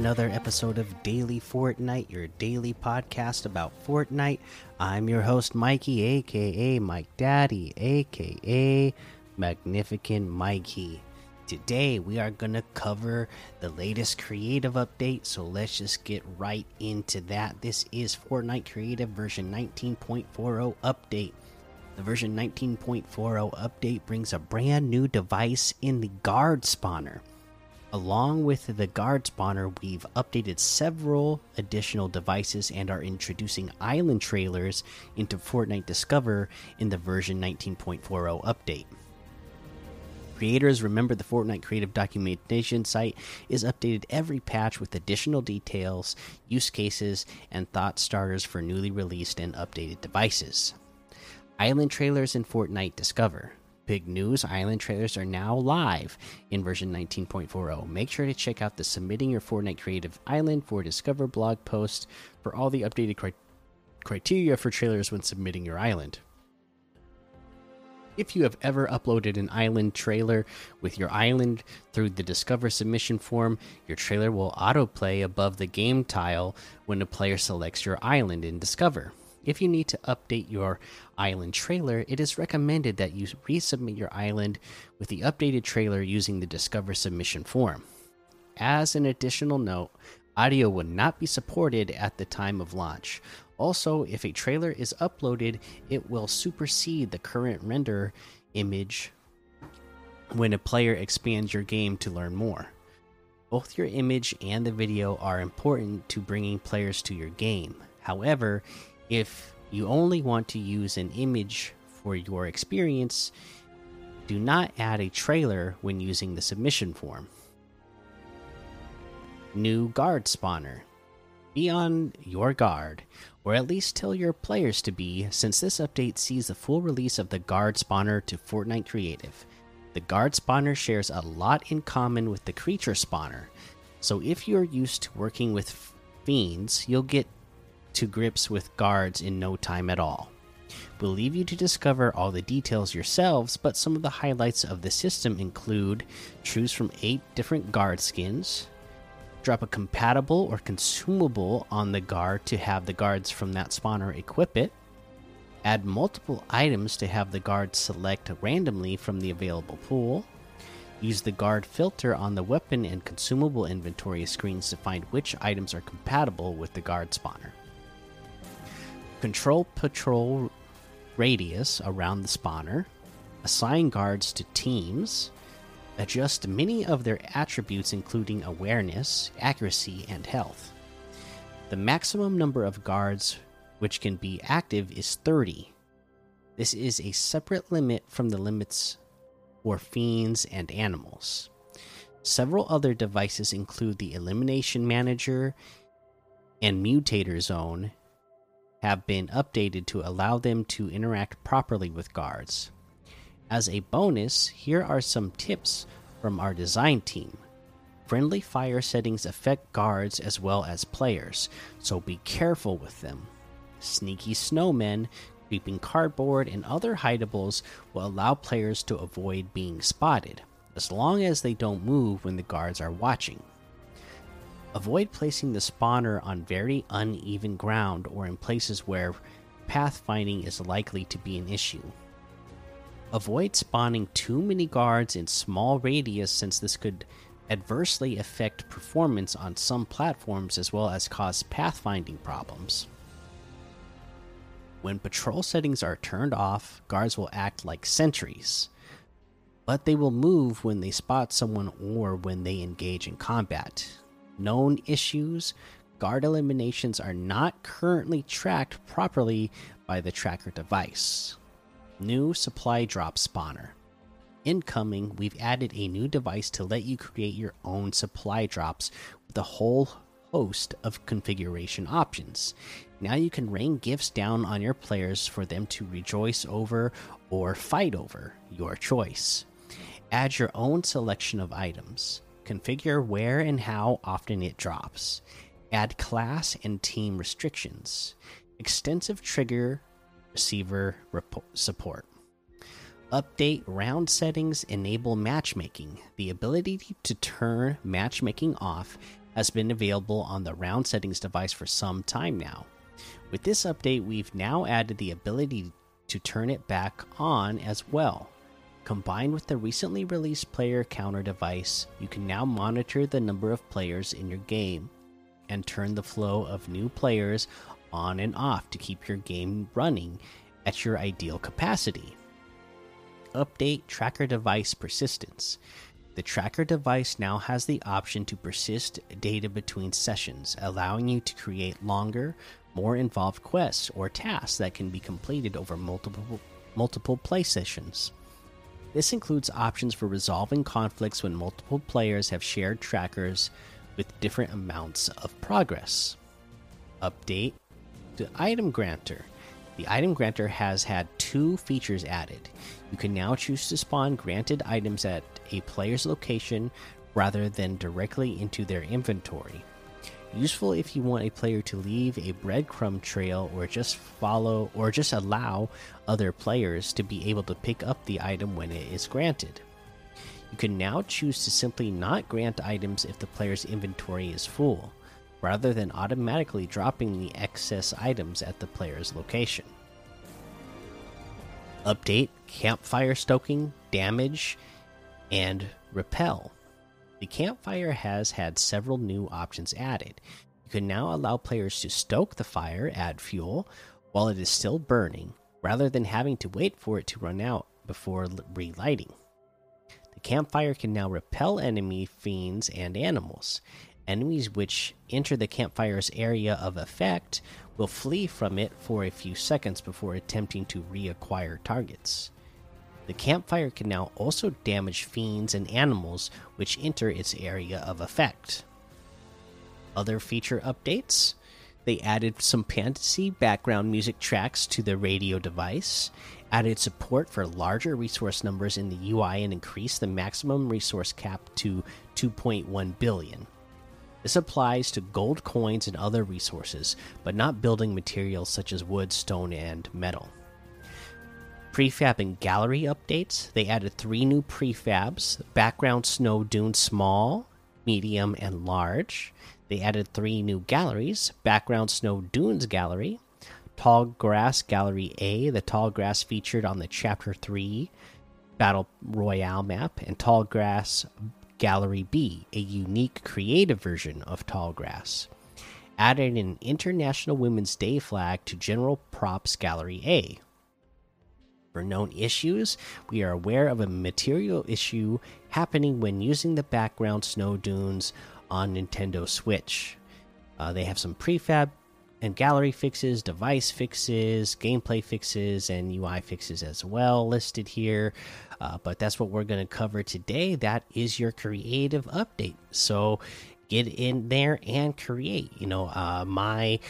Another episode of Daily Fortnite, your daily podcast about Fortnite. I'm your host, Mikey, aka Mike Daddy, aka Magnificent Mikey. Today, we are going to cover the latest creative update, so let's just get right into that. This is Fortnite Creative version 19.40 update. The version 19.40 update brings a brand new device in the guard spawner. Along with the guard spawner, we've updated several additional devices and are introducing island trailers into Fortnite Discover in the version 19.40 update. Creators remember the Fortnite Creative Documentation site is updated every patch with additional details, use cases, and thought starters for newly released and updated devices. Island trailers in Fortnite Discover big news island trailers are now live in version 19.40 make sure to check out the submitting your fortnite creative island for discover blog post for all the updated cri criteria for trailers when submitting your island if you have ever uploaded an island trailer with your island through the Discover submission form, your trailer will autoplay above the game tile when a player selects your island in Discover. If you need to update your island trailer, it is recommended that you resubmit your island with the updated trailer using the Discover submission form. As an additional note, audio would not be supported at the time of launch. Also, if a trailer is uploaded, it will supersede the current render image when a player expands your game to learn more. Both your image and the video are important to bringing players to your game. However, if you only want to use an image for your experience, do not add a trailer when using the submission form. New guard spawner. Be on your guard, or at least tell your players to be, since this update sees the full release of the guard spawner to Fortnite Creative. The guard spawner shares a lot in common with the creature spawner, so if you're used to working with fiends, you'll get to grips with guards in no time at all. We'll leave you to discover all the details yourselves, but some of the highlights of the system include choose from 8 different guard skins, drop a compatible or consumable on the guard to have the guards from that spawner equip it, add multiple items to have the guard select randomly from the available pool, use the guard filter on the weapon and consumable inventory screens to find which items are compatible with the guard spawner control patrol radius around the spawner, assign guards to teams, adjust many of their attributes, including awareness, accuracy, and health. The maximum number of guards which can be active is 30. This is a separate limit from the limits for fiends and animals. Several other devices include the Elimination Manager and Mutator Zone have been updated to allow them to interact properly with guards. As a bonus, here are some tips from our design team. Friendly fire settings affect guards as well as players, so be careful with them. Sneaky snowmen, creeping cardboard, and other hideables will allow players to avoid being spotted, as long as they don't move when the guards are watching. Avoid placing the spawner on very uneven ground or in places where pathfinding is likely to be an issue. Avoid spawning too many guards in small radius since this could adversely affect performance on some platforms as well as cause pathfinding problems. When patrol settings are turned off, guards will act like sentries, but they will move when they spot someone or when they engage in combat known issues, guard eliminations are not currently tracked properly by the tracker device. New supply drop spawner. Incoming, we've added a new device to let you create your own supply drops with a whole host of configuration options. Now you can rain gifts down on your players for them to rejoice over or fight over, your choice. Add your own selection of items configure where and how often it drops, add class and team restrictions, extensive trigger receiver support. Update round settings enable matchmaking. The ability to turn matchmaking off has been available on the round settings device for some time now. With this update, we've now added the ability to turn it back on as well. Combined with the recently released player counter device, you can now monitor the number of players in your game and turn the flow of new players on and off to keep your game running at your ideal capacity. Update tracker device persistence. The tracker device now has the option to persist data between sessions, allowing you to create longer, more involved quests or tasks that can be completed over multiple multiple play sessions. This includes options for resolving conflicts when multiple players have shared trackers with different amounts of progress. Update to Item Granter. The Item Granter has had two features added. You can now choose to spawn granted items at a player's location rather than directly into their inventory. Useful if you want a player to leave a breadcrumb trail or just follow or just allow other players to be able to pick up the item when it is granted. You can now choose to simply not grant items if the player's inventory is full, rather than automatically dropping the excess items at the player's location. Update campfire stoking, damage, and repel. The campfire has had several new options added. You can now allow players to stoke the fire, add fuel, while it is still burning, rather than having to wait for it to run out before relighting. The campfire can now repel enemy fiends and animals. Enemies which enter the campfire's area of effect will flee from it for a few seconds before attempting to reacquire targets. The campfire can now also damage fiends and animals which enter its area of effect. Other feature updates they added some fantasy background music tracks to the radio device, added support for larger resource numbers in the UI, and increased the maximum resource cap to 2.1 billion. This applies to gold coins and other resources, but not building materials such as wood, stone, and metal. Prefab and gallery updates. They added three new prefabs background snow dune small, medium, and large. They added three new galleries background snow dunes gallery, tall grass gallery A, the tall grass featured on the chapter 3 battle royale map, and tall grass Gallery B, a unique creative version of tall grass. Added an International Women's Day flag to General Props Gallery A. For known issues, we are aware of a material issue happening when using the background snow dunes on Nintendo Switch. Uh, they have some prefab and gallery fixes, device fixes, gameplay fixes, and UI fixes as well listed here. Uh, but that's what we're going to cover today. That is your creative update. So get in there and create. You know, uh, my.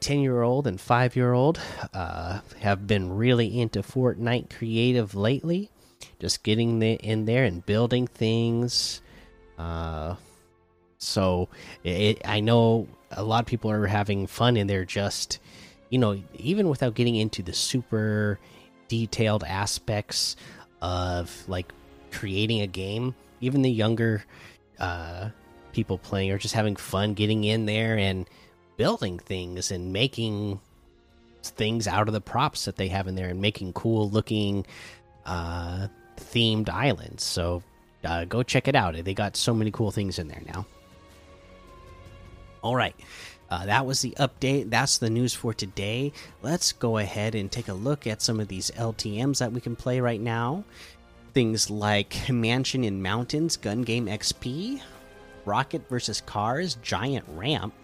10 uh, year old and 5 year old uh, have been really into Fortnite creative lately. Just getting the, in there and building things. Uh, so it, I know a lot of people are having fun and they're just, you know, even without getting into the super detailed aspects of like creating a game, even the younger uh, people playing are just having fun getting in there and building things and making things out of the props that they have in there and making cool looking uh, themed islands. So uh, go check it out. They got so many cool things in there now. All right. Uh, that was the update. That's the news for today. Let's go ahead and take a look at some of these LTMs that we can play right now. Things like Mansion in Mountains, Gun Game XP, Rocket versus Cars, Giant Ramp,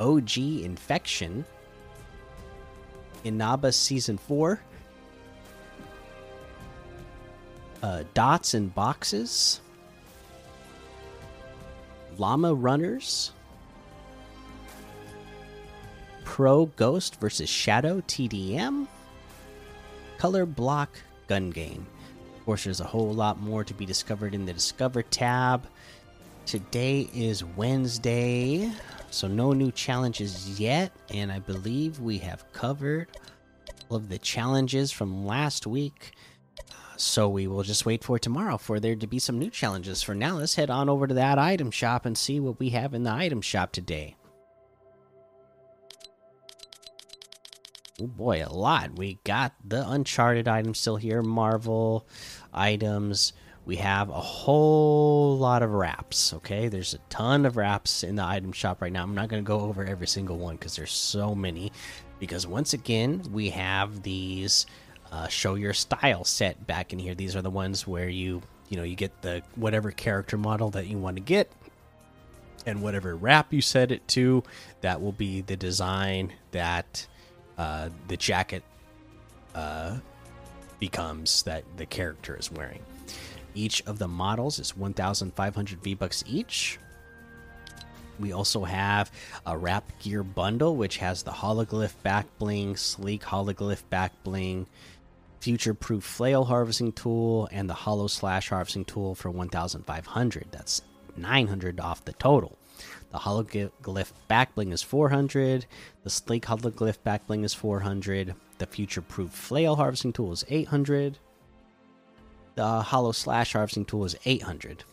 OG Infection, Inaba Season 4, uh, Dots and Boxes, Llama Runners, Pro Ghost versus Shadow TDM, Color Block Gun Game. Of course, there's a whole lot more to be discovered in the Discover tab. Today is Wednesday, so no new challenges yet, and I believe we have covered all of the challenges from last week. so we will just wait for tomorrow for there to be some new challenges. For now, let's head on over to that item shop and see what we have in the item shop today. Oh boy, a lot. We got the Uncharted items still here, Marvel items. We have a whole lot of wraps. Okay, there's a ton of wraps in the item shop right now. I'm not going to go over every single one because there's so many. Because once again, we have these uh, show your style set back in here. These are the ones where you you know you get the whatever character model that you want to get and whatever wrap you set it to that will be the design that uh, the jacket uh, becomes that the character is wearing each of the models is 1500 v bucks each. We also have a wrap gear bundle which has the hologlyph back bling sleek hologlyph back bling future proof flail harvesting tool and the hollow slash harvesting tool for 1500 that's 900 off the total. The hologlyph backbling is 400 the sleek hologlyph backbling is 400 the future proof flail harvesting tool is 800 the hollow slash harvesting tool is 800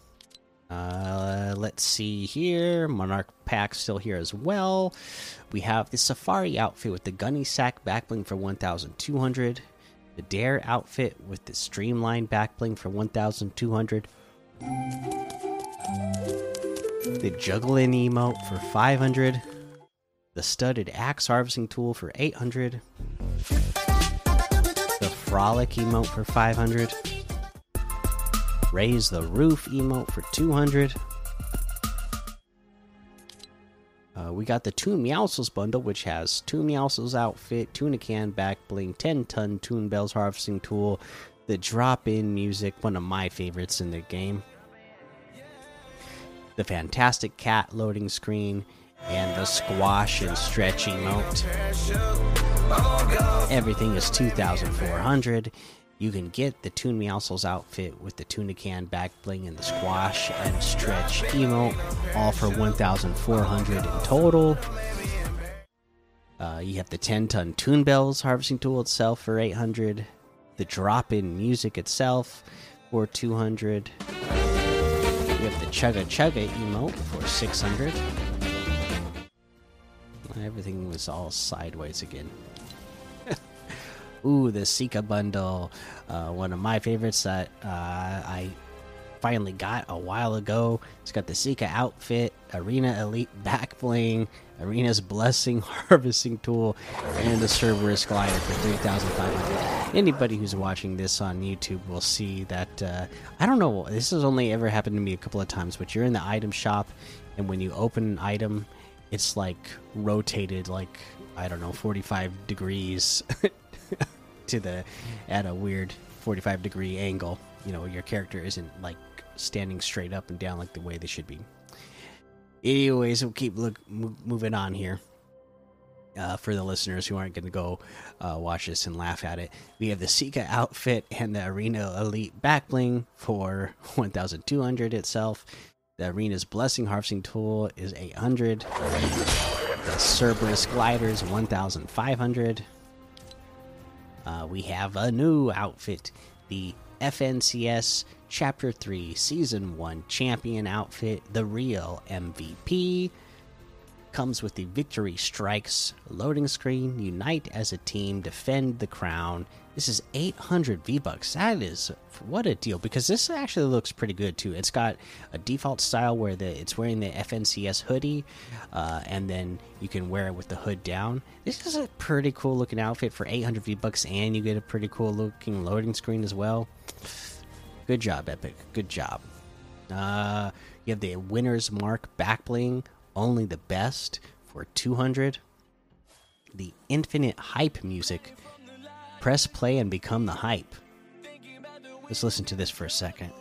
uh, let's see here. Monarch pack still here as well. We have the Safari outfit with the Gunny Sack backbling for 1,200 the Dare outfit with the streamlined backbling for 1200. The Juggling emote for 500. The Studded Axe harvesting tool for 800. The Frolic emote for 500. Raise the Roof emote for 200. Uh, we got the Toon Meowscles bundle, which has Toon Meowscles outfit, Tuna Can back bling, 10 ton Toon Bells harvesting tool, the drop in music, one of my favorites in the game, the Fantastic Cat loading screen, and the Squash and Stretch emote. Everything is 2,400. You can get the Toon Meowscles outfit with the tuna can back bling and the squash and stretch emote, all for 1,400 in total. Uh, you have the 10 ton Toon Bells harvesting tool itself for 800, the drop in music itself for 200. You have the Chugga Chugga emote for 600. Everything was all sideways again. Ooh, the Sika bundle, uh, one of my favorites that uh, I finally got a while ago. It's got the Sika outfit, Arena Elite back bling, Arena's Blessing harvesting tool, and the Cerberus glider for 3,500. Anybody who's watching this on YouTube will see that, uh, I don't know, this has only ever happened to me a couple of times, but you're in the item shop, and when you open an item, it's like rotated like, I don't know, 45 degrees to the at a weird 45 degree angle you know your character isn't like standing straight up and down like the way they should be anyways we'll keep look moving on here uh, for the listeners who aren't going to go uh, watch this and laugh at it, we have the Sika outfit and the Arena Elite backbling for 1,200 itself. The Arena's Blessing Harvesting Tool is 800. The Cerberus Gliders 1,500. Uh, we have a new outfit the FNCS Chapter 3 Season 1 Champion outfit, the real MVP. Comes with the Victory Strikes loading screen. Unite as a team, defend the crown. This is 800 V bucks. That is what a deal because this actually looks pretty good too. It's got a default style where the it's wearing the FNCS hoodie, uh, and then you can wear it with the hood down. This is a pretty cool looking outfit for 800 V bucks, and you get a pretty cool looking loading screen as well. Good job, Epic. Good job. Uh, you have the Winner's Mark back bling, only the best for 200. The Infinite Hype music Press play and become the hype. Let's listen to this for a second.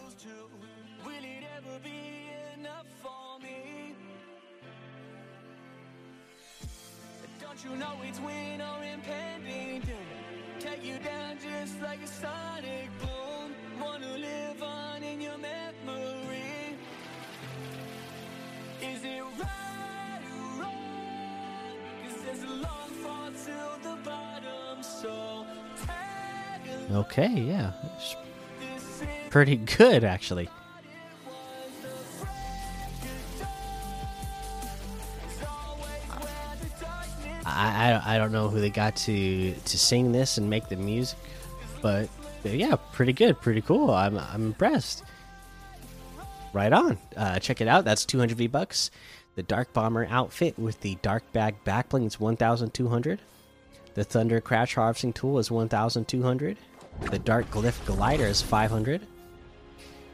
So Okay, yeah. pretty good, actually. I, I, I don't know who they got to to sing this and make the music, but yeah, pretty good, pretty cool. I'm I'm impressed. Right on. Uh, check it out. That's 200 V bucks. The Dark Bomber outfit with the Dark Bag backbling is 1,200. The Thunder Crash Harvesting Tool is 1,200. The Dark Glyph Glider is 500.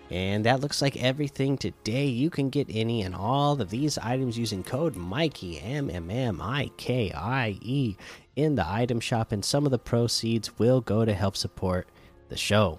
And that looks like everything today. You can get any and all of these items using code Mikey M M M I K I E in the item shop, and some of the proceeds will go to help support the show.